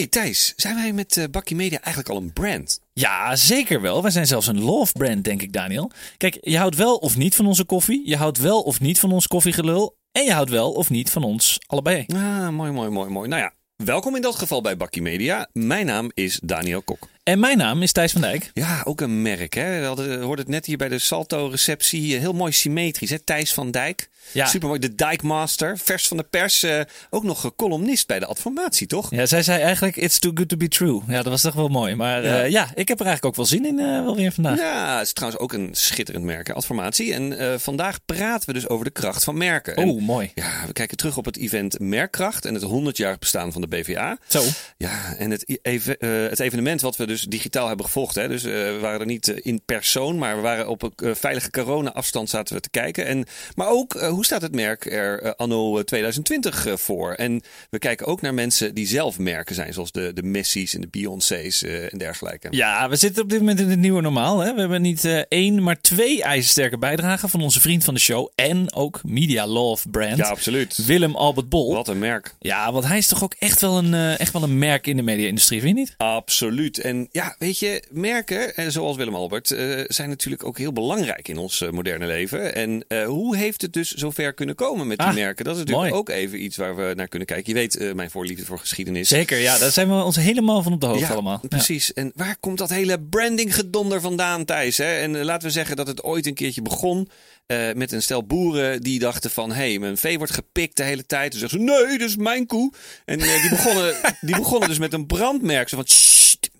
Hey Thijs, zijn wij met uh, Bakkie Media eigenlijk al een brand? Ja, zeker wel. Wij zijn zelfs een love brand, denk ik, Daniel. Kijk, je houdt wel of niet van onze koffie. Je houdt wel of niet van ons koffiegelul. En je houdt wel of niet van ons allebei. Ah, mooi, mooi, mooi, mooi. Nou ja, welkom in dat geval bij Bakkie Media. Mijn naam is Daniel Kok. En mijn naam is Thijs van Dijk. Ja, ook een merk. Hè? We hadden, hoorden het net hier bij de Salto-receptie. Heel mooi symmetrisch. Hè? Thijs van Dijk. Ja. Supermooi. De Dijkmaster. Vers van de pers. Uh, ook nog columnist bij de Adformatie, toch? Ja, zij zei eigenlijk: It's too good to be true. Ja, dat was toch wel mooi. Maar ja, uh, ja ik heb er eigenlijk ook wel zin in uh, wel weer vandaag. Ja, het is trouwens ook een schitterend merk, Adformatie. En vandaag praten we dus over de kracht van merken. Oh, mooi. Ja, we kijken terug op het event Merkkracht en het 100-jarig bestaan van de BVA. Zo. Ja, en het, even, het evenement wat we dus digitaal hebben gevolgd. Hè? Dus we waren er niet in persoon, maar we waren op een veilige corona-afstand zaten we te kijken. En, maar ook, hoe staat het merk er anno 2020 uh, voor. En we kijken ook naar mensen die zelf merken zijn, zoals de, de Messi's en de Beyoncé's en dergelijke. Ja, we zitten op dit moment in het nieuwe normaal. Hè? We hebben niet één, maar twee ijzersterke bijdragen van onze vriend van de show en ook Media Love Brand. Ja, absoluut. Willem Albert Bol. Wat een merk. Ja, want hij is toch ook echt wel een, echt wel een merk in de media-industrie, vind je niet? Absoluut. En ja, weet je, merken, zoals Willem Albert, zijn natuurlijk ook heel belangrijk in ons moderne leven. En hoe heeft het dus zover kunnen komen met die ah, merken. Dat is natuurlijk ook even iets waar we naar kunnen kijken. Je weet mijn voorliefde voor geschiedenis. Zeker, ja, daar zijn we ons helemaal van op de hoogte ja, allemaal. Precies. En waar komt dat hele branding gedonder vandaan, Thijs? Hè? En laten we zeggen dat het ooit een keertje begon uh, met een stel boeren die dachten van... hé, hey, mijn vee wordt gepikt de hele tijd. Dus zeggen ze, nee, dat is mijn koe. En die, begonnen, die begonnen dus met een brandmerk. Zo van,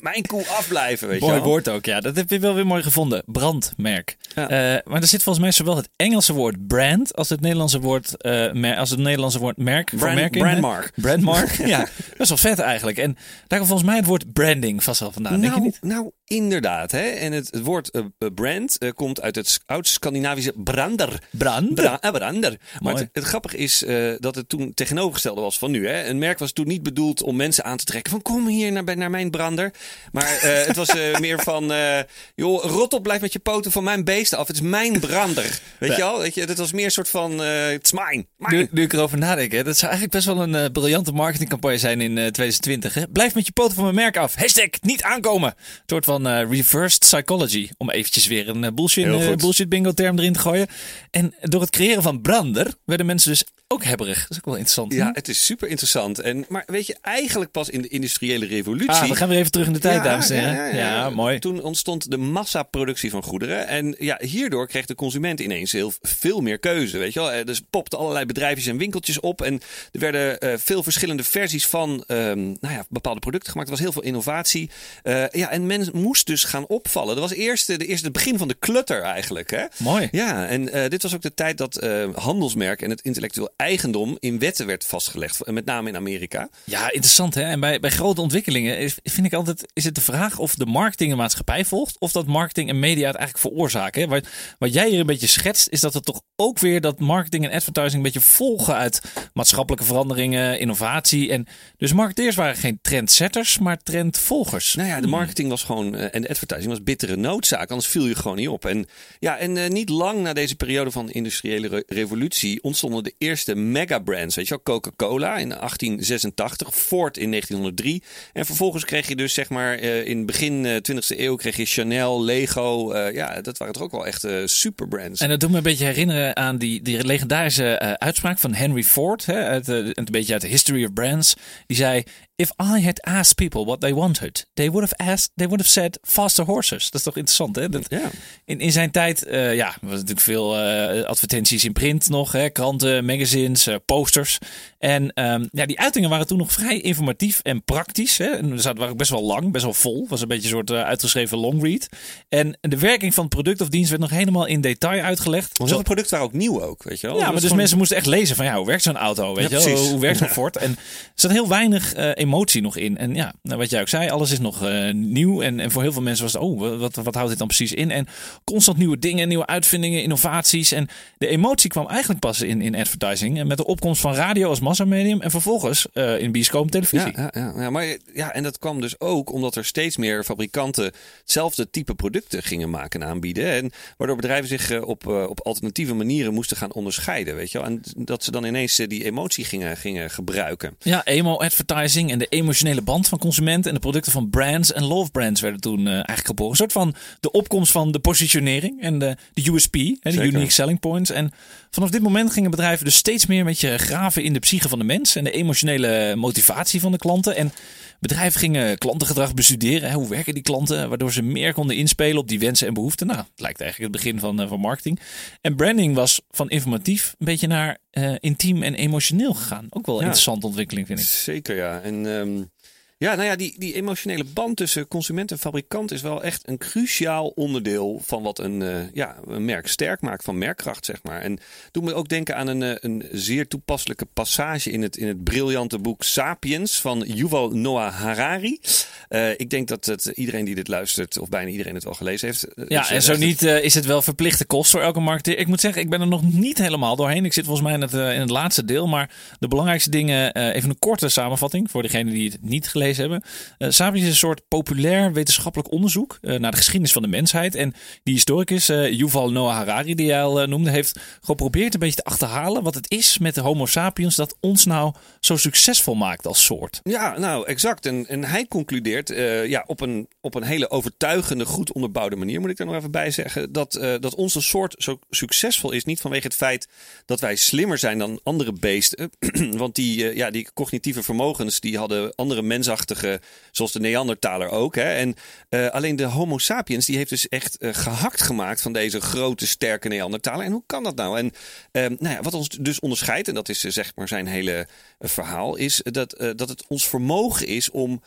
mijn koe afblijven, weet mooi je woord ook, ja. Dat heb je wel weer mooi gevonden. Brandmerk. Ja. Uh, maar er zit volgens mij zowel het Engelse woord brand als het Nederlandse woord, uh, als het Nederlandse woord merk brand, merk. Brandmark. Brandmark, ja. Dat is wel vet eigenlijk. En daar komt volgens mij het woord branding vast wel vandaan, nou, denk je niet? Nou, inderdaad. Hè? En het, het woord uh, brand komt uit het oud-Scandinavische brander. Brander? Bra brander. Maar het, het, grappige is dat het toen tegenovergestelde was van nu. Hè? Een merk was toen niet bedoeld om mensen aan te trekken van kom hier naar, naar mijn brander. Maar het was meer van, joh, rot op, blijf met je poten van mijn beesten af. Het is mijn brander. Weet je al? Weet je, dat was meer een soort van, het is mijn. Nu, nu, ik erover nadenk, hè, dat zou eigenlijk best wel een briljante marketingcampagne zijn in 2020. Hè? Blijf met je poten van mijn merk af. Hashtag niet aankomen. Het soort van reversed psychology. Om eventjes weer een bullshit, bullshit bingo term erin te gooien. En door het creëren van brander werden mensen dus ook hebberig. Dat is ook wel interessant. Ja, het is super interessant. En, maar weet je, eigenlijk pas in de industriële revolutie. Ah, we gaan weer even terug in de tijd, ja, dames en heren. Ja, ja, ja, mooi. Toen ontstond de massaproductie van goederen. En ja, hierdoor kreeg de consument ineens heel veel meer keuze. Weet je wel? Dus popten allerlei bedrijfjes en winkeltjes op. En er werden uh, veel verschillende versies van um, nou ja, bepaalde producten gemaakt. Er was heel veel innovatie. Uh, ja, en men moest dus gaan opvallen. Dat was eerst de eerste het begin van de clutter eigenlijk. Hè? Mooi. Ja, en uh, dit was ook de tijd dat handelsmerk en het intellectueel eigendom in wetten werd vastgelegd. Met name in Amerika. Ja, interessant hè. En bij, bij grote ontwikkelingen is, vind ik altijd, is het de vraag of de marketing een maatschappij volgt. Of dat marketing en media het eigenlijk veroorzaken. Wat, wat jij hier een beetje schetst, is dat het toch ook weer dat marketing en advertising een beetje volgen uit maatschappelijke veranderingen, innovatie. En dus marketeers waren geen trendsetters, maar trendvolgers. Nou ja, de marketing was gewoon uh, en de advertising was bittere noodzaak. Anders viel je gewoon niet op. En ja, en uh, niet lang na deze periode van industriële re revolutie ontstonden de eerste megabrands. Weet je wel, Coca-Cola in 1886, Ford in 1903. En vervolgens kreeg je dus zeg maar uh, in begin 20e eeuw kreeg je Chanel, Lego. ja, dat waren toch ook wel echt superbrands. En dat doet me een beetje herinneren aan die, die legendarische uitspraak van Henry Ford. Hè, uit, een beetje uit de History of Brands. Die zei: If I had asked people what they wanted, they would have asked, they would have said faster horses. Dat is toch interessant, hè? Dat, ja. in, in zijn tijd, uh, ja, was natuurlijk veel uh, advertenties in print nog, hè? kranten, magazines, uh, posters. En um, ja, die uitingen waren toen nog vrij informatief en praktisch. Hè? En ze waren best wel lang, best wel vol. Was een beetje een soort uitgeschreven long read. En de werking van het product of dienst werd nog helemaal in detail uitgelegd. Maar zo'n product waren ook nieuw ook, weet je wel? Ja, maar dus gewoon... mensen moesten echt lezen van ja, hoe werkt zo'n auto? Weet ja, je wel? Hoe werkt zo'n Ford? En er zat heel weinig emotie nog in. En ja, nou, wat jij ook zei, alles is nog uh, nieuw. En, en voor heel veel mensen was het, oh, wat, wat houdt dit dan precies in? En constant nieuwe dingen, nieuwe uitvindingen, innovaties. En de emotie kwam eigenlijk pas in, in advertising. En met de opkomst van radio als massamedium. En vervolgens uh, in bioscoop televisie. Ja, ja, ja, maar ja, en dat kwam dus ook omdat er steeds meer fabrikanten hetzelfde type producten gingen maken en aanbieden. En waardoor bedrijven zich op, op alternatieve manieren moesten gaan onderscheiden. Weet je wel? En dat ze dan ineens die emotie gingen, gingen gebruiken. Ja, emo-advertising en de emotionele band van consumenten en de producten van brands en love brands werden toen uh, eigenlijk geboren. Een soort van de opkomst van de positionering en de, de USP, hè, de Unique Selling Points. En vanaf dit moment gingen bedrijven dus steeds meer met je graven in de psyche van de mens en de emotionele motivatie van de klanten. En Bedrijven gingen klantengedrag bestuderen. Hoe werken die klanten? Waardoor ze meer konden inspelen op die wensen en behoeften. Nou, het lijkt eigenlijk het begin van, uh, van marketing. En branding was van informatief een beetje naar uh, intiem en emotioneel gegaan. Ook wel een interessante ontwikkeling, vind ik. Zeker, ja. En um, ja, nou ja, die, die emotionele band tussen consument en fabrikant is wel echt een cruciaal onderdeel van wat een, uh, ja, een merk sterk maakt, van merkkracht, zeg maar. En doe me ook denken aan een, uh, een zeer toepasselijke passage in het, in het briljante boek Sapiens van Yuval Noah Harari. Uh, ik denk dat het, iedereen die dit luistert, of bijna iedereen het wel gelezen heeft. Ja, en zo niet is het wel verplichte kost voor elke marketeer. Ik moet zeggen, ik ben er nog niet helemaal doorheen. Ik zit volgens mij in het, in het laatste deel. Maar de belangrijkste dingen, even een korte samenvatting voor degene die het niet gelezen hebben. Uh, Sapiens is een soort populair wetenschappelijk onderzoek uh, naar de geschiedenis van de mensheid. En die historicus uh, Yuval Noah Harari, die jij al noemde, heeft geprobeerd een beetje te achterhalen wat het is met de Homo sapiens dat ons nou zo succesvol maakt als soort. Ja, nou exact. En, en hij concludeert ja, op, een, op een hele overtuigende, goed onderbouwde manier, moet ik er nog even bij zeggen, dat, dat onze soort zo succesvol is. Niet vanwege het feit dat wij slimmer zijn dan andere beesten. Want die, ja, die cognitieve vermogens die hadden andere zoals de Neandertaler ook. Hè? En uh, alleen de Homo sapiens, die heeft dus echt uh, gehakt gemaakt van deze grote, sterke Neandertaler. En hoe kan dat nou? En uh, nou ja, wat ons dus onderscheidt, en dat is zeg maar zijn hele verhaal, is dat, dat het ons vermogen is om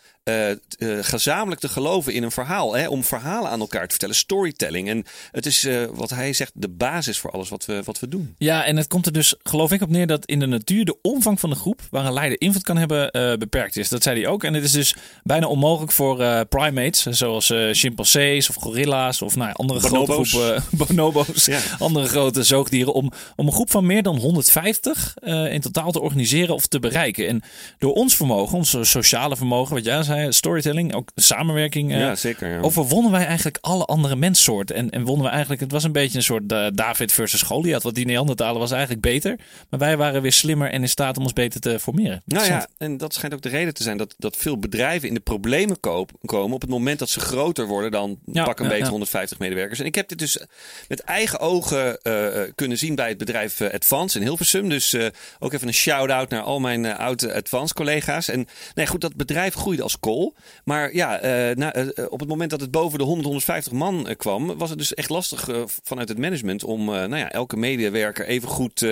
gezamenlijk te geloven in een verhaal. Hè? Om verhalen aan elkaar te vertellen, storytelling. En het is wat hij zegt de basis voor alles wat we, wat we doen. Ja, en het komt er dus geloof ik op neer dat in de natuur de omvang van de groep waar een leider invloed kan hebben beperkt is. Dat zei hij ook. En is dus bijna onmogelijk voor uh, primates, zoals uh, chimpansees of gorilla's of nou, andere bonobo's. grote groepen, bonobo's, ja. andere grote zoogdieren, om, om een groep van meer dan 150 uh, in totaal te organiseren of te bereiken. En door ons vermogen, ons sociale vermogen, wat jij zei, storytelling, ook samenwerking, ja, zeker, ja. overwonnen wij eigenlijk alle andere menssoorten. En, en wonnen we eigenlijk, het was een beetje een soort David versus Goliath, want die Neandertalen was eigenlijk beter, maar wij waren weer slimmer en in staat om ons beter te formeren. Nou ja, en dat schijnt ook de reden te zijn dat, dat veel bedrijven in de problemen komen op het moment dat ze groter worden dan ja, pak een ja, beetje ja. 150 medewerkers. En ik heb dit dus met eigen ogen uh, kunnen zien bij het bedrijf uh, Advance in Hilversum. Dus uh, ook even een shout-out naar al mijn oude Advance collega's. En nee, goed, dat bedrijf groeide als kool. Maar ja, na, op het moment dat het boven de 100, 150 man kwam, was het dus echt lastig vanuit het management om nou ja, elke medewerker even goed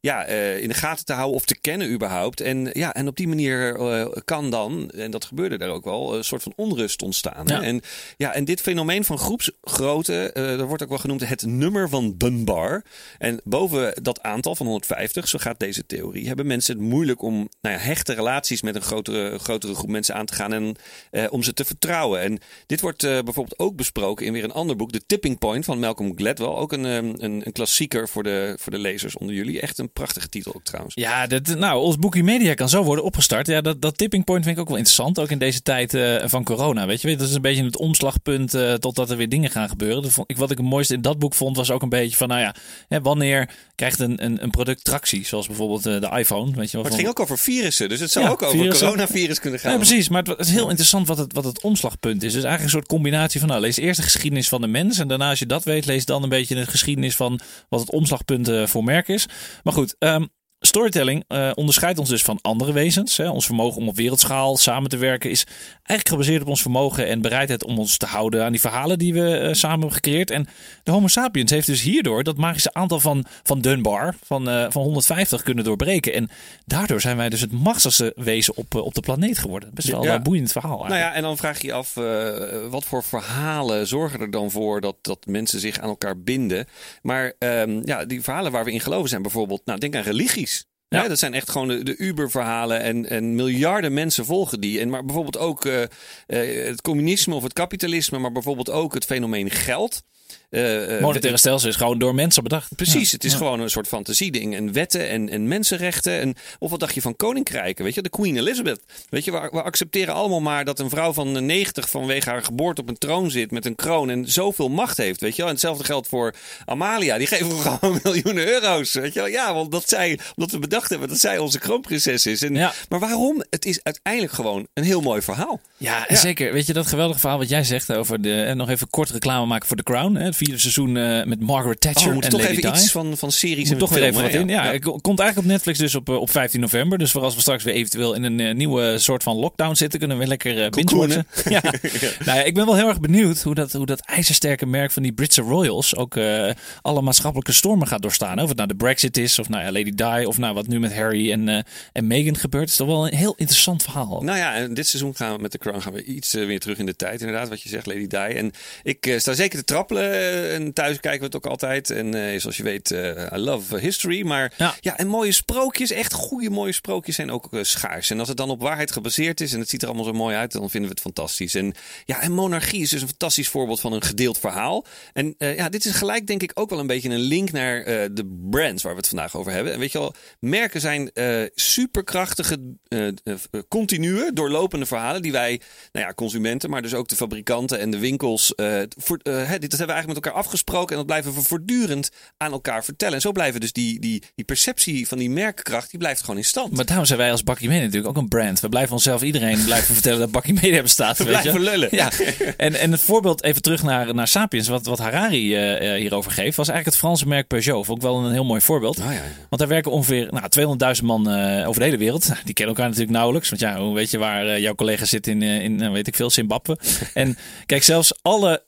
ja, in de gaten te houden of te kennen überhaupt. En, ja, en op die manier kan dan, en dat gebeurde daar ook wel, een soort van onrust ontstaan. Ja. En, ja, en dit fenomeen van groepsgrootte, uh, dat wordt ook wel genoemd het nummer van Dunbar. En boven dat aantal van 150, zo gaat deze theorie, hebben mensen het moeilijk om nou ja, hechte relaties met een grotere, grotere groep mensen aan te gaan en uh, om ze te vertrouwen. En dit wordt uh, bijvoorbeeld ook besproken in weer een ander boek, The Tipping Point van Malcolm Gladwell. Ook een, um, een, een klassieker voor de, voor de lezers onder jullie. Echt een prachtige titel ook trouwens. Ja, dat, nou, ons boekje Media kan zo worden opgestart. Ja, dat, dat tipping point vind ik ook wel interessant. Ook in deze tijd uh, van corona. Weet je, dat is een beetje het omslagpunt uh, totdat er weer dingen gaan gebeuren. Dat vond ik, wat ik het mooiste in dat boek vond, was ook een beetje van, nou ja, hè, wanneer krijgt een, een, een product tractie? Zoals bijvoorbeeld uh, de iPhone. Weet je maar het ging ook over virussen, dus het zou Ja, ook over virussen. coronavirus kunnen gaan. Ja, precies. Maar het is heel interessant wat het, wat het omslagpunt is. Dus eigenlijk een soort combinatie van, nou, lees eerst de geschiedenis van de mens. En daarna, als je dat weet, lees dan een beetje de geschiedenis van wat het omslagpunt voor merk is. Maar goed, um, Storytelling uh, onderscheidt ons dus van andere wezens. Hè. Ons vermogen om op wereldschaal samen te werken is eigenlijk gebaseerd op ons vermogen en bereidheid om ons te houden aan die verhalen die we uh, samen hebben gecreëerd. En de Homo sapiens heeft dus hierdoor dat magische aantal van, van Dunbar, van, uh, van 150, kunnen doorbreken. En daardoor zijn wij dus het machtigste wezen op, op de planeet geworden. Best wel Ja. een boeiend verhaal. Eigenlijk. Nou ja, en dan vraag je je af, wat voor verhalen zorgen er dan voor dat, dat mensen zich aan elkaar binden? Maar um, ja, die verhalen waar we in geloven zijn bijvoorbeeld, nou denk aan religies. Ja. Dat zijn echt gewoon de, de Uber-verhalen en, en miljarden mensen volgen die. En maar bijvoorbeeld ook uh, uh, het communisme of het kapitalisme, maar bijvoorbeeld ook het fenomeen geld. Eh, eh, Monetaire stelsel is gewoon door mensen bedacht. Precies, Ja. het is Ja. gewoon een soort fantasieding. En wetten en, en mensenrechten. En, of wat dacht je van koninkrijken? Weet je, de Queen Elizabeth. Weet je, we, we accepteren allemaal maar dat een vrouw van 90 vanwege haar geboorte op een troon zit met een kroon en zoveel macht heeft. Weet je wel? En hetzelfde geldt voor Amalia. Die geven we gewoon miljoenen euro's. Weet je wel? Ja, want dat zij, omdat we bedacht hebben dat zij onze kroonprinses is. En, Ja. Maar waarom? Het is uiteindelijk gewoon een heel mooi verhaal. Ja. zeker. Weet je dat geweldige verhaal wat jij zegt over de. En nog even kort reclame maken voor The Crown. Het vierde seizoen eh, met Margaret Thatcher Oh, we en toch Lady even Di. iets van, van series Moet en toch weer even wat in. Ja, het komt eigenlijk op Netflix dus op, eh, op 15 november. Dus voor als we straks weer eventueel in een eh, nieuwe soort van lockdown zitten, kunnen we lekker uh, binge-watchen. Ja. Nou ja, ik ben wel heel erg benieuwd hoe dat, hoe dat ijzersterke merk van die Britse Royals ook alle maatschappelijke stormen gaat doorstaan. Of het nou de Brexit is, of nou ja, Lady Di, of nou wat nu met Harry en, eh, en Meghan gebeurt. is toch wel een heel interessant verhaal. Nou ja, en dit seizoen gaan we met de Crown gaan we iets weer terug in de tijd. Inderdaad, wat je zegt, Lady Di. En ik sta zeker te trappelen. Eh, en thuis kijken we het ook altijd. En eh, zoals je weet, eh, I love history. Maar Ja. ja. en mooie sprookjes, echt goede mooie sprookjes zijn ook schaars. En als het dan op waarheid gebaseerd is en het ziet er allemaal zo mooi uit, dan vinden we het fantastisch. En ja, en monarchie is dus een fantastisch voorbeeld van een gedeeld verhaal. En ja, dit is gelijk denk ik ook wel een beetje een link naar de brands waar we het vandaag over hebben. En weet je wel, merken zijn superkrachtige, continue, doorlopende verhalen die wij, nou ja, consumenten, maar dus ook de fabrikanten en de winkels, eh, voor, dit dat hebben eigenlijk met elkaar afgesproken en dat blijven we voortdurend aan elkaar vertellen. En zo blijven dus die, die, die perceptie van die merkkracht, die blijft gewoon in stand. Maar daarom zijn wij als Bakkie Media natuurlijk ook een brand. We blijven onszelf iedereen blijven vertellen dat Bakkie Media bestaat. We weet je. blijven lullen. Ja, en, en het voorbeeld even terug naar, naar Sapiens, wat, wat Harari eh, hierover geeft, was eigenlijk het Franse merk Peugeot. Vond ik wel een heel mooi voorbeeld. Ah, ja, ja. Want daar werken ongeveer nou, 200.000 man eh, over de hele wereld. Nou, die kennen elkaar natuurlijk nauwelijks. Want ja, hoe weet je waar jouw collega zit in, in eh, weet ik veel, Zimbabwe. en kijk, zelfs alle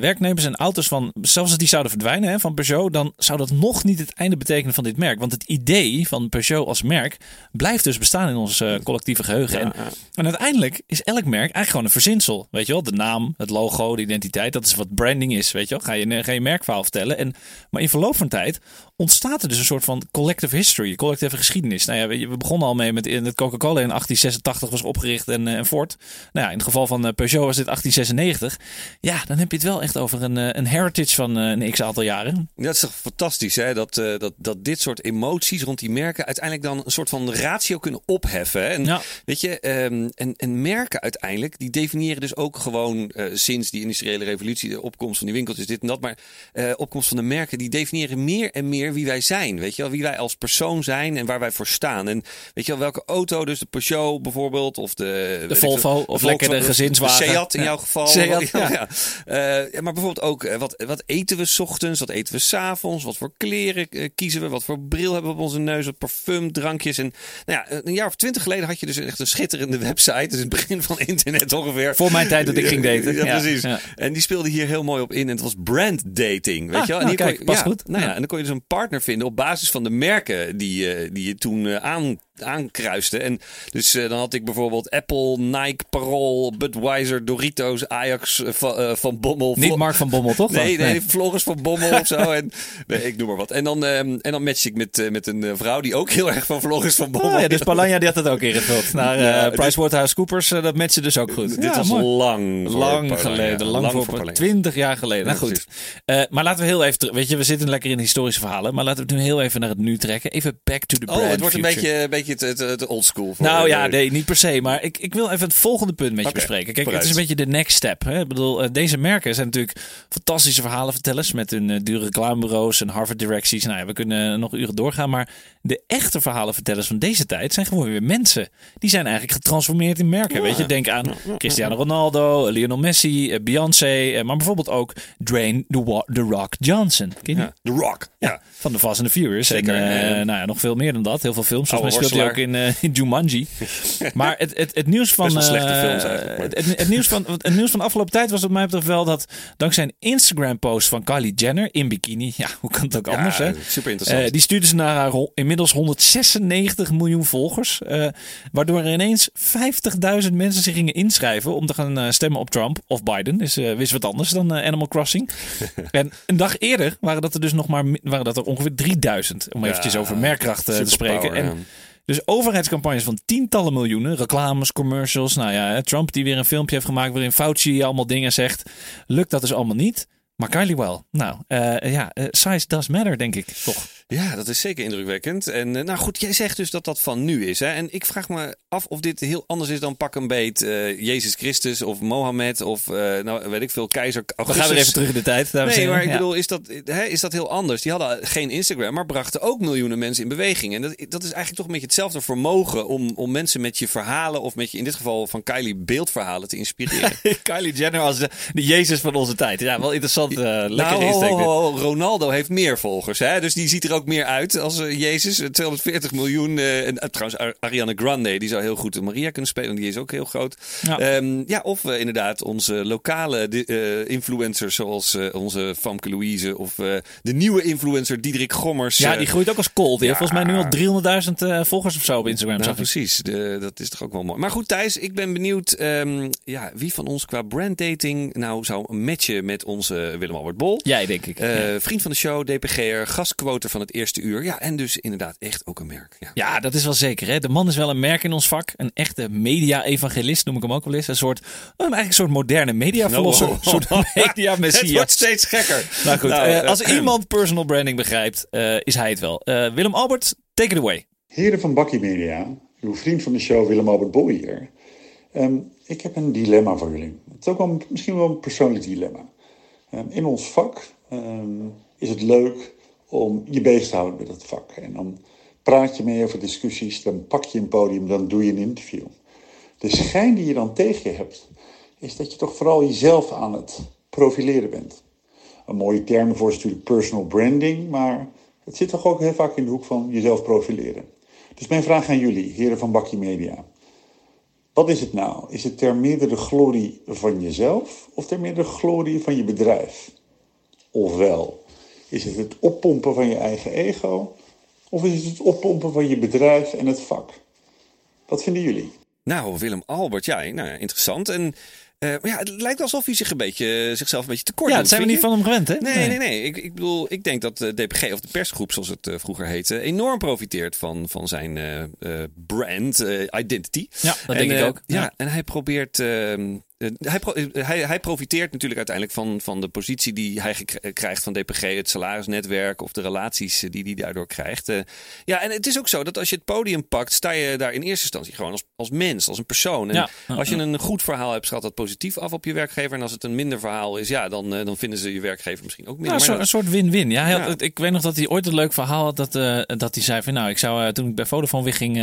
werknemers en auto's van, zelfs als die zouden verdwijnen hè, van Peugeot, dan zou dat nog niet het einde betekenen van dit merk. Want het idee van Peugeot als merk blijft dus bestaan in ons eh, collectieve geheugen. En, en uiteindelijk is elk merk eigenlijk gewoon een verzinsel. Weet je wel, de naam, het logo, de identiteit, dat is wat branding is. Weet je wel, ga je, ga je merkverhaal vertellen. En, maar in verloop van tijd ontstaat er dus een soort van collective history, collectieve geschiedenis. Nou ja, we begonnen al mee met in het Coca-Cola in 1886 was opgericht en, eh, en Ford. Nou ja, in het geval van eh, Peugeot was dit 1896. Ja, dan heb je het wel echt over een, een heritage van eh, een x aantal jaren. Dat is toch fantastisch, hè? Dat, eh, dat, dat dit soort emoties rond die merken uiteindelijk dan een soort van ratio kunnen opheffen. hè? En Ja. weet je, ehm, en, en merken uiteindelijk, die definiëren dus ook gewoon eh, sinds die industriële revolutie, de opkomst van die winkeltjes, dit en dat, maar opkomst van de merken, die definiëren meer en meer wie wij zijn. Weet je wel, wie wij als persoon zijn en waar wij voor staan. En weet je wel, welke auto, dus de Peugeot bijvoorbeeld, of de, ik Volvo, of lekker de gezinswagen. De Seat in Ja. jouw geval. Seat, ja. ja. maar bijvoorbeeld ook, wat, wat eten we 's ochtends, wat eten we 's avonds, wat voor kleren eh, kiezen we, wat voor bril hebben we op onze neus, wat parfum, drankjes. En nou ja, een jaar of twintig geleden had je dus echt een schitterende website, dus in het begin van internet ongeveer. Voor mijn tijd dat ik ging daten. Ja, Ja, precies. ja. En die speelde hier heel mooi op in. En het was brand dating. Weet Ah, je wel? En nou, hier kon kijk, je- past ja, goed. Nou ja, en dan kon je dus een partner vinden op basis van de merken die, eh, die je toen eh, aan aankruiste. En dus eh, dan had ik bijvoorbeeld Apple, Nike, Parool, Budweiser, Doritos, Ajax eh, van, eh, van Bommel. Niet Mark van Bommel, toch? Nee, nee, Vloggers van Bommel of zo. En, nee, ik noem maar wat. En dan, ehm, en dan match ik met, met een vrouw die ook heel erg van Vloggers van Bommel Oh, ja, dus Palanja die had het ook ingevuld. Naar Ja, PricewaterhouseCoopers, dat matchte dus ook goed. Dit was mooi. lang Lang geleden, lang, voor. 20 jaar geleden. Nou goed. Maar laten we heel even, terug- weet je, we zitten lekker in historische verhalen, maar laten we het nu heel even naar het nu trekken. Even back to the brand Oh, het wordt een future. beetje, een beetje het, het, het oldschool. voor- Nou ja, nee, niet per se. Maar ik, ik wil even het volgende punt met je bespreken. Kijk, vooruit. het is een beetje de next step. Hè? Ik bedoel, eh, deze merken zijn natuurlijk fantastische verhalenvertellers met hun eh, dure reclamebureaus en Harvard directies. Nou ja, we kunnen nog uren doorgaan. Maar de echte verhalenvertellers van deze tijd zijn gewoon weer mensen. Die zijn eigenlijk getransformeerd in merken. Weet je, denk aan Cristiano Ronaldo, Lionel Messi, eh, Beyoncé. Maar bijvoorbeeld ook Dwayne The, Rock Johnson. Ken je? Ja, The Rock. Ja. Van de Fast and the Furious. Zeker, En, nou ja, nog veel meer dan dat. Heel veel films. Volgens mij Oude speelt hij ook in, eh, in Jumanji. maar het, het, het nieuws van... Best wel slechte eh, films eigenlijk, maar- Het, het, het nieuws van, het nieuws van de afgelopen tijd was wat mij betreft wel dat... dankzij een Instagram-post van Kylie Jenner in bikini... Ja, hoe kan het ook anders, hè? super interessant. Eh, die stuurde ze naar haar inmiddels 196 miljoen volgers. eh, waardoor er ineens 50.000 mensen zich gingen inschrijven om te gaan eh, stemmen op Trump of Biden. Is eh wist wat anders dan eh, Animal Crossing. en een dag eerder waren dat er dus nog maar waren dat er ongeveer 3000. Om Ja, eventjes over merkkracht eh, te spreken. En. Dus overheidscampagnes van tientallen miljoenen, reclames, commercials. Nou ja, Trump die weer een filmpje heeft gemaakt waarin Fauci allemaal dingen zegt. Lukt dat dus allemaal niet. Maar Kylie wel. Nou, uh, ja, uh, size does matter, denk ik, toch? Ja, dat is zeker indrukwekkend. En uh, nou goed, jij zegt dus dat dat van nu is. Hè? En ik vraag me af of dit heel anders is dan pak een beet Jezus Christus of Mohammed of nou weet ik veel, keizer Augustus. We gaan weer even terug in de tijd. Nee, maar ik ja. bedoel, is dat, hè, is dat heel anders? Die hadden geen Instagram, maar brachten ook miljoenen mensen in beweging. En dat, dat is eigenlijk toch een beetje hetzelfde vermogen om, om mensen met je verhalen of met je, in dit geval van Kylie, beeldverhalen te inspireren. Kylie Jenner als de, de Jezus van onze tijd. Ja, wel interessant. Lekker nou, Ronaldo heeft meer volgers. Hè? Dus die ziet er ook meer uit als uh, Jezus. 240 miljoen. Uh, en trouwens, Ariana Grande, die zou heel goed Maria kunnen spelen. Die is ook heel groot. Ja, um, ja of inderdaad onze lokale influencers zoals onze Famke Louise. Of de nieuwe influencer Diederik Gommers. Ja, die groeit ook als kool. Ja, heeft volgens mij nu al 300.000 volgers of zo op Instagram. Nou, precies. De, dat is toch ook wel mooi. Maar goed, Thijs, ik ben benieuwd um, ja, wie van ons qua branddating nou zou matchen met onze Willem-Albert Bol. Jij, denk ik. Ja. Vriend van de show, DPG'er, gastquoter van het eerste uur. Ja, en dus inderdaad echt ook een merk. Ja, ja dat is wel zeker. Hè? De man is wel een merk in ons vak. Een echte media-evangelist noem ik hem ook wel eens. Een soort, eigenlijk een soort moderne mediaverlosser. No, oh, oh. Een soort media-messias. het wordt steeds gekker. Nou goed, nou, uh, als iemand personal branding begrijpt, uh, is hij het wel. Willem-Albert, take it away. Heren van Bakkie Media, uw vriend van de show Willem-Albert Bol hier. Um, ik heb een dilemma voor jullie. Het is ook wel, misschien wel een persoonlijk dilemma. Um, in ons vak um, is het leuk om je bezig te houden met dat vak. En dan praat je mee over discussies, dan pak je een podium, dan doe je een interview. De schijn die je dan tegen je hebt, is dat je toch vooral jezelf aan het profileren bent. Een mooie term voor is natuurlijk personal branding, maar het zit toch ook heel vaak in de hoek van jezelf profileren. Dus mijn vraag aan jullie, heren van Bakkie Media. Wat is het nou? Is het ter meerdere glorie van jezelf of ter meerdere glorie van je bedrijf? Ofwel, is het het oppompen van je eigen ego of is het het oppompen van je bedrijf en het vak? Wat vinden jullie? Nou, Willem Albert, ja, nou, interessant. En uh, maar ja, het lijkt alsof hij zich een beetje, zichzelf een beetje tekort Ja, dat zijn we niet van hem gewend, hè? Nee, nee, nee. nee. Ik, ik bedoel, ik denk dat de DPG, of de persgroep zoals het uh, vroeger heette, enorm profiteert van, van zijn uh, brand, identity. Ja, dat en, denk ik ook. Ja, ja, en hij probeert ehm, uh, hij, uh, hij, hij, profiteert natuurlijk uiteindelijk van, van de positie die hij krijgt van DPG, het salarisnetwerk of de relaties die hij daardoor krijgt. Uh, ja, en het is ook zo dat als je het podium pakt, sta je daar in eerste instantie gewoon als, als mens, als een persoon. En ja. als je een goed verhaal hebt, gaat dat positief af op je werkgever. En als het een minder verhaal is, ja, dan, dan vinden ze je werkgever misschien ook minder. Ja, een soort win-win. Ja, ja. ik weet nog dat hij ooit een leuk verhaal had dat, dat hij zei van nou, ik zou toen ik bij Vodafone wegging,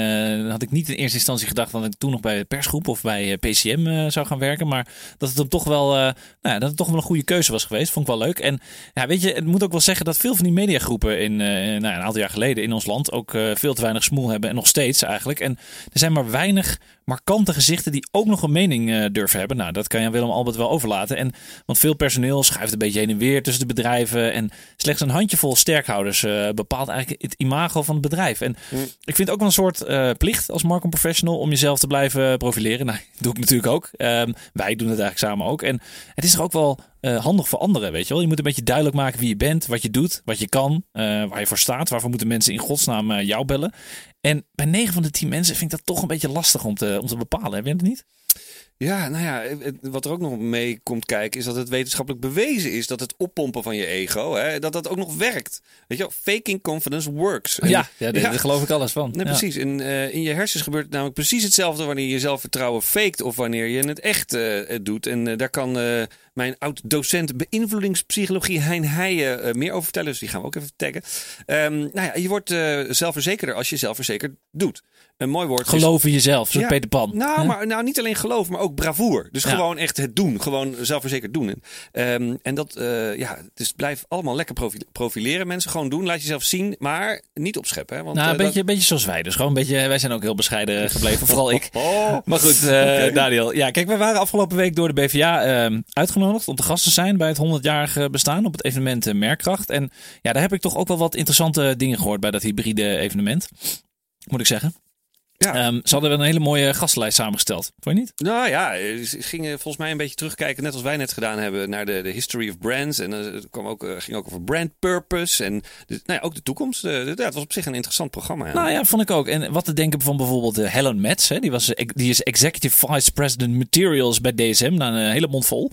had ik niet in eerste instantie gedacht dat ik toen nog bij de persgroep of bij PCM zou gaan werken. Maar dat het hem toch wel, uh, nou dat het toch wel een goede keuze was geweest. Vond ik wel leuk. En ja, weet je, het moet ook wel zeggen dat veel van die mediagroepen in uh, nou, een aantal jaar geleden in ons land ook uh, veel te weinig smoel hebben. En nog steeds eigenlijk. En er zijn maar weinig markante gezichten die ook nog een mening uh, durven hebben. Nou, dat kan je aan Willem Albert wel overlaten. En, want veel personeel schuift een beetje heen en weer tussen de bedrijven. En slechts een handjevol sterkhouders uh, bepaalt eigenlijk het imago van het bedrijf. En mm. ik vind het ook wel een soort uh, plicht als marketing professional om jezelf te blijven profileren. Nou, dat doe ik natuurlijk ook. Um, wij doen het eigenlijk samen ook. En het is er ook wel uh, handig voor anderen, weet je wel. Je moet een beetje duidelijk maken wie je bent, wat je doet, wat je kan, uh, waar je voor staat. Waarvoor moeten mensen in godsnaam uh, jou bellen? En bij 9 van de 10 mensen vind ik dat toch een beetje lastig om te, om te bepalen. Heb je het niet? Ja, nou ja, wat er ook nog mee komt kijken is dat het wetenschappelijk bewezen is dat het oppompen van je ego, hè, dat dat ook nog werkt. Weet je wel, faking confidence works. En, ja, ja, daar geloof ik alles van. Nee, ja. Precies. In, uh, in je hersens gebeurt het namelijk precies hetzelfde wanneer je zelfvertrouwen faked of wanneer je het echt uh, doet. En uh, daar kan mijn oud-docent beïnvloedingspsychologie Hein Heijen meer over vertellen. Dus die gaan we ook even taggen. Um, nou ja, je wordt zelfverzekerder als je zelfverzekerd doet een mooi woord. Geloof in jezelf, zoals ja, Peter Pan. Nou, maar, nou, niet alleen geloof, maar ook bravoer. Dus ja. gewoon echt het doen. Gewoon zelfverzekerd doen. Um, en dat, uh, ja, dus blijf allemaal lekker profileren. Mensen gewoon doen. Laat jezelf zien, maar niet opscheppen. Hè? Want, nou, een, uh, beetje, dat... beetje zoals wij. Dus gewoon een beetje, wij zijn ook heel bescheiden gebleven. Vooral ik. Oh. Maar goed, uh, okay. Daniel. Ja, kijk, we waren afgelopen week door de BVA uh, om te gast te zijn bij het 100-jarige bestaan op het evenement Merkkracht. En ja, daar heb ik toch ook wel wat interessante dingen gehoord bij dat hybride evenement. Moet ik zeggen. Ja. Ehm, ze hadden wel een hele mooie gastenlijst samengesteld. Vond je niet? Nou ja, ze gingen volgens mij een beetje terugkijken, net als wij net gedaan hebben, naar de, de history of brands. En eh, het kwam ook, eh, ging ook over brand purpose en de, nou ja, ook de toekomst. Eh, ja, het was op zich een interessant programma. Ja. Nou ja, vond ik ook. En wat te denken van bijvoorbeeld Helen Metz. Hè, die, was, die is Executive Vice President Materials bij DSM. Nou, een hele mond vol.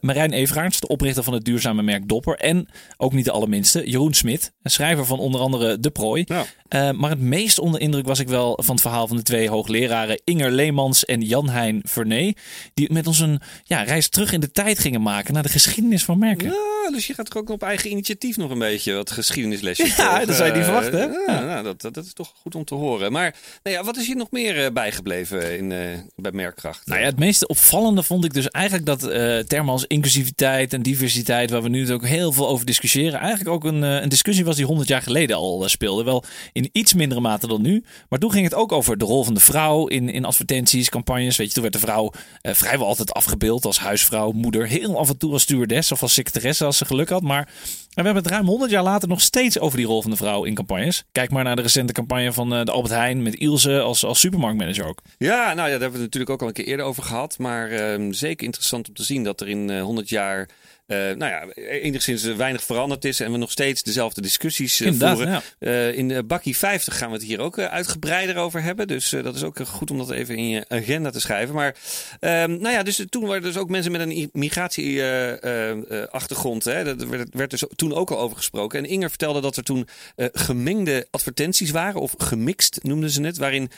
Marijn Everaerts, de oprichter van het duurzame merk Dopper. En ook niet de allerminste, Jeroen Smit. Een schrijver van onder andere De Prooi. Eh, maar het meest onder indruk was ik wel van het verhaal van de twee hoogleraren Inger Leemans en Jan-Hein Vernee. Die met ons een ja, reis terug in de tijd gingen maken naar de geschiedenis van merken. Ja, dus je gaat toch ook op eigen initiatief nog een beetje wat geschiedenislesjes Ja, dat zou je niet verwachten, hè? Ja, nou, dat, dat, dat is toch goed om te horen. Maar nou ja, wat is hier nog meer eh, bijgebleven in, eh, bij Merkkracht? Nou ja, het meest opvallende vond ik dus eigenlijk dat eh termen als inclusiviteit en diversiteit, waar we nu ook heel veel over discussiëren, eigenlijk ook een, een discussie was die 100 jaar geleden al speelde. Wel in iets mindere mate dan nu. Maar toen ging het ook over de rol van de vrouw in, in advertenties, campagnes. Weet je, toen werd de vrouw eh, vrijwel altijd afgebeeld als huisvrouw, moeder, heel af en toe als stewardess of als secretaresse als ze geluk had. Maar we hebben het ruim 100 jaar later nog steeds over die rol van de vrouw in campagnes. Kijk maar naar de recente campagne van eh, de Albert Heijn met Ilse als, als supermarktmanager ook. Ja, nou ja, daar hebben we het natuurlijk ook al een keer eerder over gehad. Maar ehm, zeker interessant om te zien dat er in eh, 100 jaar. Eh, nou ja, enigszins eh, weinig veranderd is en we nog steeds dezelfde discussies eh, voeren. ja. Eh, in de Bakkie 50 gaan we het hier ook uitgebreider over hebben. Dus dat is ook goed om dat even in je agenda te schrijven. Maar ehm, nou ja, dus toen waren er dus ook mensen met een migratieachtergrond. hè, dat werd, werd dus toen ook al over gesproken. En Inger vertelde dat er toen gemengde advertenties waren, of gemixt noemden ze het. Waarin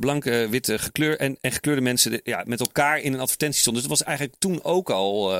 blanke, witte gekleur en, en gekleurde mensen de- ja, met elkaar in een advertentie stonden. Dus dat was eigenlijk toen ook al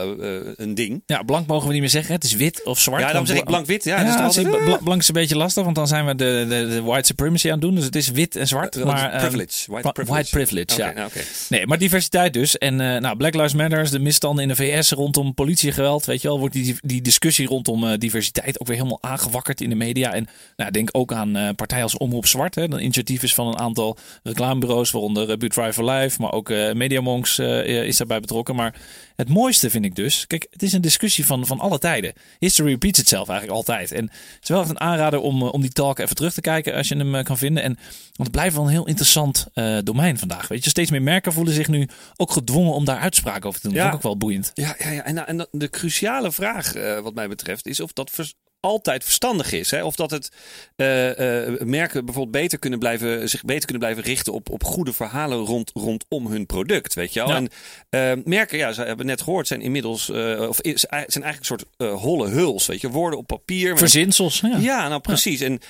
een ding. Ja, blank mogen we niet meer zeggen. Het is wit of zwart. Ja, Want zeg ik blank-wit. Ja, Ja, dat is altijd, bla- blank is een beetje lastig, want dan zijn we de, de, de white supremacy aan het doen. Dus het is wit en zwart. Eh, maar, ehm, privilege. White privilege. White privilege, ja. nou. Nee, maar diversiteit dus. En eh, nou, Black Lives Matter, de misstanden in de VS rondom politiegeweld. Weet je wel, wordt die, die discussie rondom eh, diversiteit ook weer helemaal aangewakkerd in de media. En nou, denk ook aan eh, partijen als Omroep Zwart. Hè. Een initiatief is van een aantal reclamebureaus, waaronder uh, Buurt for Life. Maar ook Mediamonks is daarbij betrokken. Maar het mooiste vind ik dus, kijk, het is een discussie van, van alle tijden. History repeats itself eigenlijk altijd. En het is wel echt een aanrader om, eh, om die talk even terug te kijken als je hem eh, kan vinden. En, want het blijft wel een heel interessant eh, domein vandaag. Weet je, steeds meer merken voelen zich nu ook gedwongen om daar uitspraken over te doen. Ja. Dat ik ook wel boeiend. Ja, ja, ja. En, en de cruciale vraag, wat mij betreft, is of dat vers- altijd verstandig is. Hè? Of dat het eh, eh, merken bijvoorbeeld beter kunnen blijven, zich beter kunnen blijven richten op, op goede verhalen rond, rondom hun product. Weet je wel? Ja. En eh, merken, ja, ze hebben net gehoord, zijn inmiddels, of is, zijn eigenlijk een soort holle huls. Weet je, woorden op papier. met- Verzinsels. Ja. ja, nou precies. En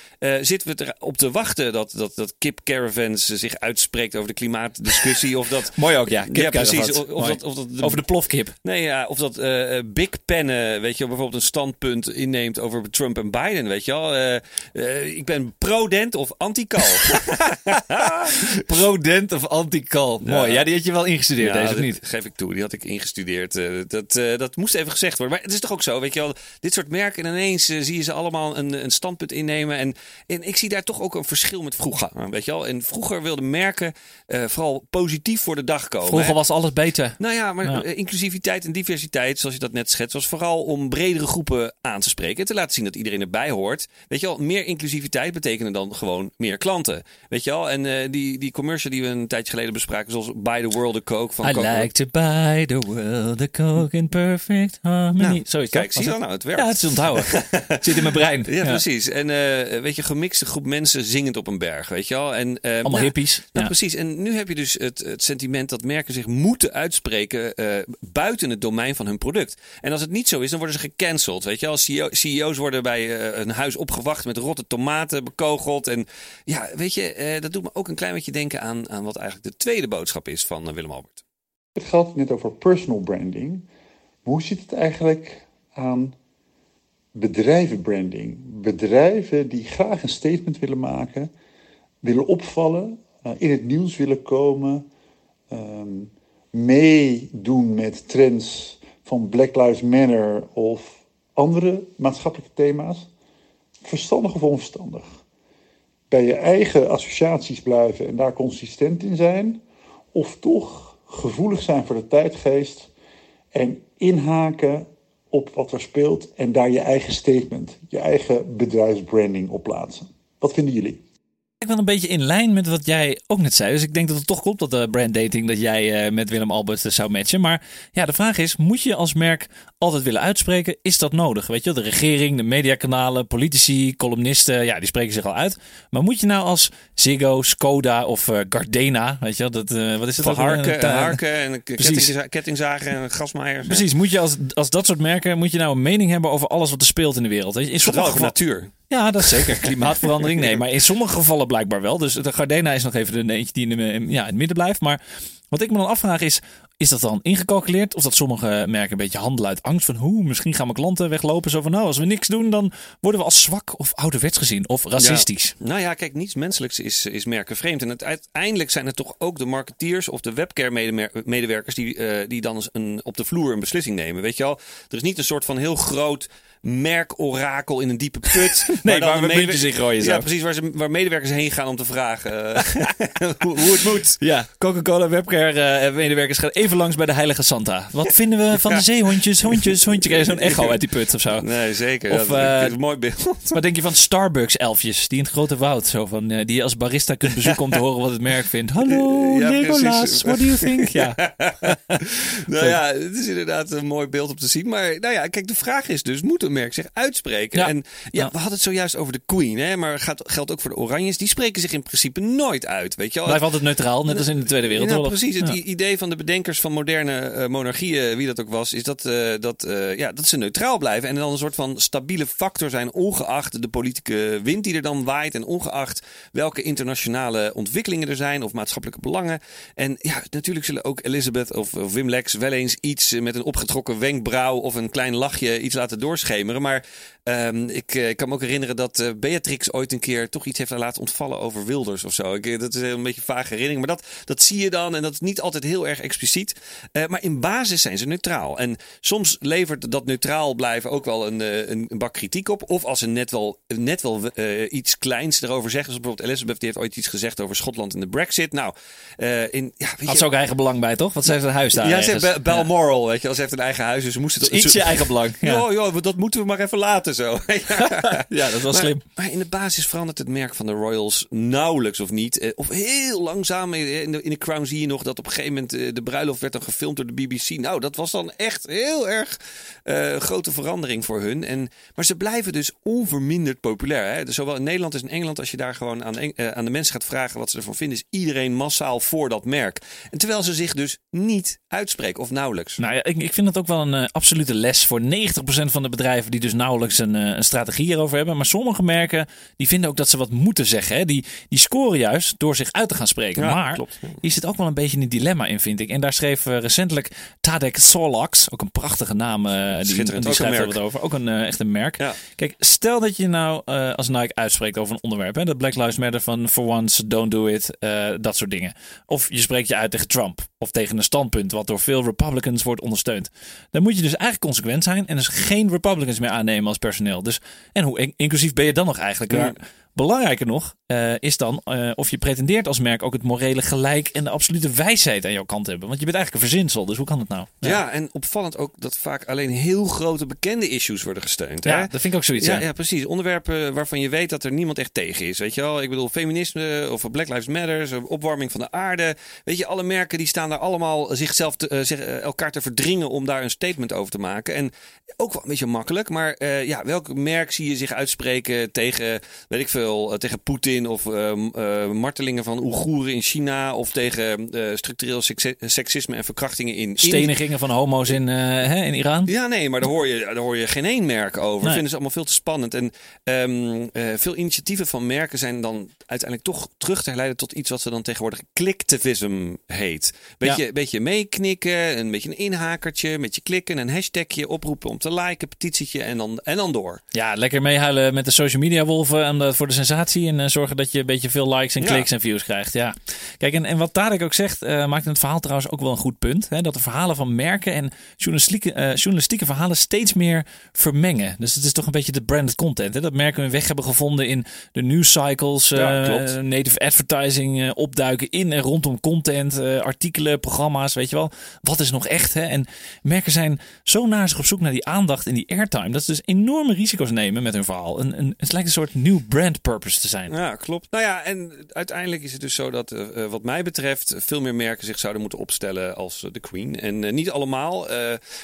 zitten we erop te wachten dat, dat, dat Kip Caravans zich uitspreekt over de klimaatdiscussie? Of dat. Mooi ook, ja. Ja, precies. Of, dat, of dat de Over de plofkip. Nee, ja, of dat Big Pennen, weet je, bijvoorbeeld een standpunt inneemt over Trump en Biden, weet je wel. Eh, eh, ik ben pro-dent of anti-kal. Pro-dent of anti-cal. Mooi. Ja, die had je wel ingestudeerd, deze of niet? geef ik toe. Die had ik ingestudeerd. Eh, dat, dat moest even gezegd worden. Maar het is toch ook zo, weet je wel. Dit soort merken en ineens zie je ze allemaal een, een standpunt innemen. En, en ik zie daar toch ook een verschil met vroeger. Weet je wel. En vroeger wilden merken vooral positief voor de dag komen. Vroeger hè. was alles beter. Nou ja, maar Ja. inclusiviteit en diversiteit, zoals je dat net schetst, was vooral om bredere groepen aan te spreken. En te laten zien dat iedereen erbij hoort. Weet je wel, meer inclusiviteit betekende dan gewoon meer klanten. Weet je wel, en eh, die, die commercial die we een tijdje geleden bespraken, zoals Buy the World a Coke van I like to buy the world a coke in perfect harmony. Nou, Zoiets, kijk, zie je wel nou, het werkt. Ja, het is onthouden. Het zit in mijn brein. Ja, precies. En eh, weet je, gemixte groep mensen zingend op een berg, weet je wel. En, eh, Allemaal nou, hippies. Nou, Ja. precies. En nu heb je dus het, het sentiment dat merken zich moeten uitspreken buiten het domein van hun product. En als het niet zo is, dan worden ze gecanceld. Weet je, als CEO, CEO's worden bij eh, een huis opgewacht met rotte tomaten bekogeld. En ja, weet je, eh, dat doet me ook een klein beetje denken aan, aan wat eigenlijk de tweede boodschap is van eh, Willem Albert. Het gaat net over personal branding. Hoe zit het eigenlijk aan bedrijvenbranding? Bedrijven die graag een statement willen maken, willen opvallen, in het nieuws willen komen, ehm, meedoen met trends van Black Lives Matter of andere maatschappelijke thema's. Verstandig of onverstandig? Bij je eigen associaties blijven en daar consistent in zijn, of toch gevoelig zijn voor de tijdgeest en inhaken op wat er speelt en daar je eigen statement, je eigen bedrijfsbranding op plaatsen. Wat vinden jullie? Ik wel een beetje in lijn met wat jij ook net zei. Dus ik denk dat het toch klopt dat de branddating dat jij uh, met Willem Albert zou matchen. Maar ja, de vraag is: moet je als merk altijd willen uitspreken? Is dat nodig? Weet je, de regering, de mediakanalen, politici, columnisten, ja, die spreken zich al uit. Maar moet je nou als Ziggo, Skoda of uh, Gardena, weet je, dat uh, wat is het? Van harken, harken en kettingzagen en gasmaaiers. Precies. Moet je als, als dat soort merken moet je nou een mening hebben over alles wat er speelt in de wereld? In sommige gevallen natuur. Ja, dat is zeker. Klimaatverandering. Nee, maar in sommige gevallen blijkbaar wel. Dus de Gardena is nog even de eentje die in, de, ja, in het midden blijft. Maar wat ik me dan afvraag is, is dat dan ingecalculeerd? Of dat sommige merken een beetje handelen uit angst van hoe misschien gaan mijn klanten weglopen. Zo van nou, als we niks doen, dan worden we als zwak of ouderwets gezien of racistisch. nou ja, kijk, niets menselijks is, is merken vreemd. En het, uiteindelijk zijn het toch ook de marketeers of de webcare-medewerkers die, uh, die dan een, op de vloer een beslissing nemen. Weet je wel, er is niet een soort van heel groot merkorakel in een diepe put. nee, waar, waar muntjes in gooien. Ja, precies. Waar, ze, waar medewerkers heen gaan om te vragen uh, hoe, hoe, het moet. Ja, Coca-Cola webcare uh, medewerkers gaan even langs bij de heilige Santa. Wat vinden we van de zeehondjes, hondjes, hondjes? Krijg je zo'n echo uit die put of zo? Nee, zeker. Of, dat, is een mooi beeld. Wat denk je van Starbucks elfjes die in het grote woud zo van die je als barista kunt bezoeken om te horen wat het merk vindt. Hallo, ja, Legolas, what do you think? Ja. nou ja, het is inderdaad een mooi beeld om te zien. Maar nou ja, kijk, de vraag is dus, moet een merk zich uitspreken? En ja, we hadden het zojuist over de Queen, hè, maar gaat, geldt ook voor de Oranjes. Die spreken zich in principe nooit uit, weet je wel. Blijf altijd neutraal, net als in de Tweede Wereldoorlog. Ja, precies. Het idee van de bedenkers van moderne uh, monarchieën, wie dat ook was, is dat, uh, dat, uh, ja, dat ze neutraal blijven. En dan een soort van stabiele factor zijn, ongeacht de politieke wind die er dan waait. En ongeacht welke internationale ontwikkelingen er zijn of maatschappelijke belangen. En ja, natuurlijk zullen ook Elizabeth of, of Wim Lex wel eens iets met een opgetrokken wenkbrauw of een klein lachje iets laten doorschemeren. Maar um, ik, ik, kan me ook herinneren dat Beatrix ooit een keer toch iets heeft laten ontvallen over Wilders of zo. Ik, dat is een beetje een vage herinnering. Maar dat, dat zie je dan en dat is niet altijd heel erg expliciet. maar in basis zijn ze neutraal. En soms levert dat neutraal blijven ook wel een, een, een bak kritiek op. Of als ze net wel, net wel uh, iets kleins erover zeggen. Zoals bijvoorbeeld Elizabeth, die heeft ooit iets gezegd over Schotland en de Brexit. Nou, uh, in, ja, weet Had ze ook eigen belang bij, toch? Want ze heeft een huis daar. Ja, ze heeft Balmoral, weet je. Als ze heeft een eigen huis, dus ze moesten het iets je eigen belang. Ja. ja, dat moeten we maar even laten zo. ja, dat was slim. Maar in de basis verandert het merk van de Royals nauwelijks of niet. Uh, of heel langzaam. In de, in de Crown zie je nog dat op een gegeven moment de bruiloft werd dan gefilmd door de BBC. Nou, dat was dan echt heel erg uh, grote verandering voor hun. En, maar ze blijven dus onverminderd populair. Hè? Dus zowel in Nederland als in Engeland, als je daar gewoon aan, uh, aan de mensen gaat vragen wat ze ervan vinden, is iedereen massaal voor dat merk. En terwijl ze zich dus niet uitspreken of nauwelijks. Nou ja, ik, ik vind dat ook wel een uh, absolute les voor 90% van de bedrijven die dus nauwelijks een, een strategie hierover hebben. Maar sommige merken die vinden ook dat ze wat moeten zeggen. Hè? Die, die scoren juist door zich uit te gaan spreken. Ja, maar klopt. hier zit ook wel een beetje een dilemma in, vind ik. En daar schreef recentelijk Tadek Sorlax, ook een prachtige naam. Uh, die, die schrijft er wat over. Ook een uh, echt een merk. Ja. Kijk, stel dat je nou uh, als Nike uitspreekt over een onderwerp. Hè, dat Black Lives Matter van for once, don't do it. dat soort dingen. Of je spreekt je uit tegen Trump. Of tegen een standpunt wat door veel Republicans wordt ondersteund. Dan moet je dus eigenlijk consequent zijn. En dus geen Republicans meer aannemen als personeel. Dus, en hoe inclusief ben je dan nog eigenlijk? Ja. Belangrijker nog uh, is dan uh, of je pretendeert als merk ook het morele gelijk en de absolute wijsheid aan jouw kant te hebben. Want je bent eigenlijk een verzinsel, dus hoe kan het nou? Ja, ja en opvallend ook dat vaak alleen heel grote bekende issues worden gesteund. Ja, hè? dat vind ik ook zoiets. Ja, ja. ja, precies. Onderwerpen waarvan je weet dat er niemand echt tegen is. Weet je wel, ik bedoel feminisme of Black Lives Matter, opwarming van de aarde. Weet je, alle merken die staan daar allemaal zichzelf te, uh, zich, elkaar te verdringen om daar een statement over te maken. En ook wel een beetje makkelijk, maar ja, welk merk zie je zich uitspreken tegen, weet ik veel tegen Poetin of uh, uh, martelingen van Oeigoeren in China of tegen structureel seksisme en verkrachtingen in stenigingen van homo's in, hè, in Iran. Ja, nee, maar daar hoor je, daar hoor je geen één merk over. Nee. Vinden ze allemaal veel te spannend en um, veel initiatieven van merken zijn dan uiteindelijk toch terug te herleiden tot iets wat ze dan tegenwoordig clicktivism heet. Beetje, ja. beetje meeknikken, een beetje een inhakertje, een beetje klikken, een hashtagje oproepen om te liken, petitietje en dan, en dan door. Ja, lekker meehuilen met de social media wolven en voor de sensatie en uh, zorgen dat je een beetje veel likes en kliks ja. en views krijgt. Ja. Kijk, en, en wat Tarek ook zegt, uh, maakt in het verhaal trouwens ook wel een goed punt. Hè, dat de verhalen van merken en journalistieke, uh, journalistieke verhalen steeds meer vermengen. Dus het is toch een beetje de branded content. Hè? Dat merken we weg hebben gevonden in de news cycles, ja, native advertising opduiken in en rondom content, artikelen, programma's, weet je wel. Wat is nog echt? Hè? En merken zijn zo naar zich op zoek naar die aandacht en die airtime, dat ze dus enorme risico's nemen met hun verhaal. Een, een, het lijkt een soort nieuw brand purpose te zijn. Ja, klopt. Nou ja, en uiteindelijk is het dus zo dat, uh, wat mij betreft, veel meer merken zich zouden moeten opstellen als de Queen. En niet allemaal.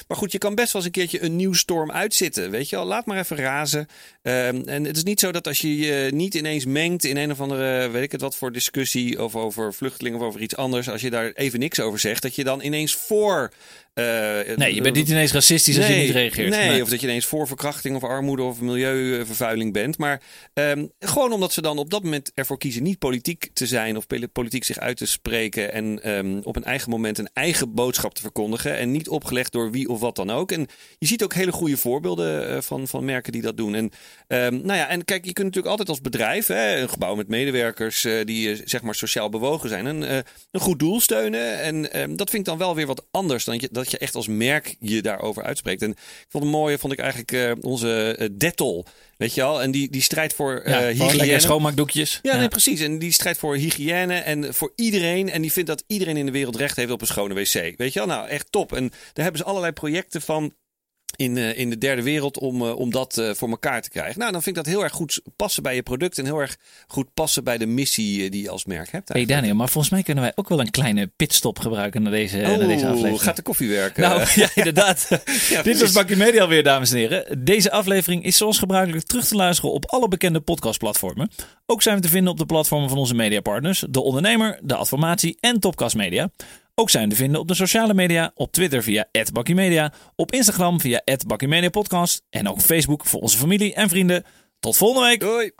Maar goed, je kan best wel eens een keertje een nieuw storm uitzitten. Weet je al, laat maar even razen. Ehm, en het is niet zo dat als je je niet ineens mengt in een of andere, weet ik het wat voor discussie, of over vluchtelingen of over iets anders, als je daar even niks over zegt, dat je dan ineens voor uh, nee, je bent niet ineens racistisch als je niet reageert. Nee, nee, of dat je ineens voor verkrachting of armoede of milieuvervuiling bent. Maar um, gewoon omdat ze dan op dat moment ervoor kiezen niet politiek te zijn of politiek zich uit te spreken en um, op een eigen moment een eigen boodschap te verkondigen en niet opgelegd door wie of wat dan ook. En je ziet ook hele goede voorbeelden uh, van, van merken die dat doen. En um, nou ja, en kijk, je kunt natuurlijk altijd als bedrijf, hè, een gebouw met medewerkers uh, die zeg maar sociaal bewogen zijn, een, een goed doel steunen. En dat vind ik dan wel weer wat anders dan je dat dat je echt als merk je daarover uitspreekt. En ik vond het mooie, vond ik eigenlijk uh, onze uh, Dettol. Weet je al? En die, die strijdt voor uh, ja, hygiëne. schoonmaakdoekjes. Ja, ja, Nee, precies. En die strijdt voor hygiëne en voor iedereen. En die vindt dat iedereen in de wereld recht heeft op een schone wc. Weet je wel? Nou, echt top. En daar hebben ze allerlei projecten van in, uh, in de derde wereld om, uh, om dat uh, voor elkaar te krijgen. Nou, dan vind ik dat heel erg goed passen bij je product en heel erg goed passen bij de missie die je als merk hebt. Hey Daniel, maar volgens mij kunnen wij ook wel een kleine pitstop gebruiken naar deze, oh, naar deze aflevering. gaat de koffie werken? Nou, ja, inderdaad. ja, Dit was Bakkie Media alweer, dames en heren. Deze aflevering is zoals gebruikelijk terug te luisteren op alle bekende podcastplatformen. Ook zijn we te vinden op de platformen van onze mediapartners, De Ondernemer, De Adformatie en Topcast Media. Ook zijn te vinden op de sociale media, op Twitter via @bakkimedia, op Instagram via @bakkimediapodcast en ook Facebook voor onze familie en vrienden. Tot volgende week. Doei.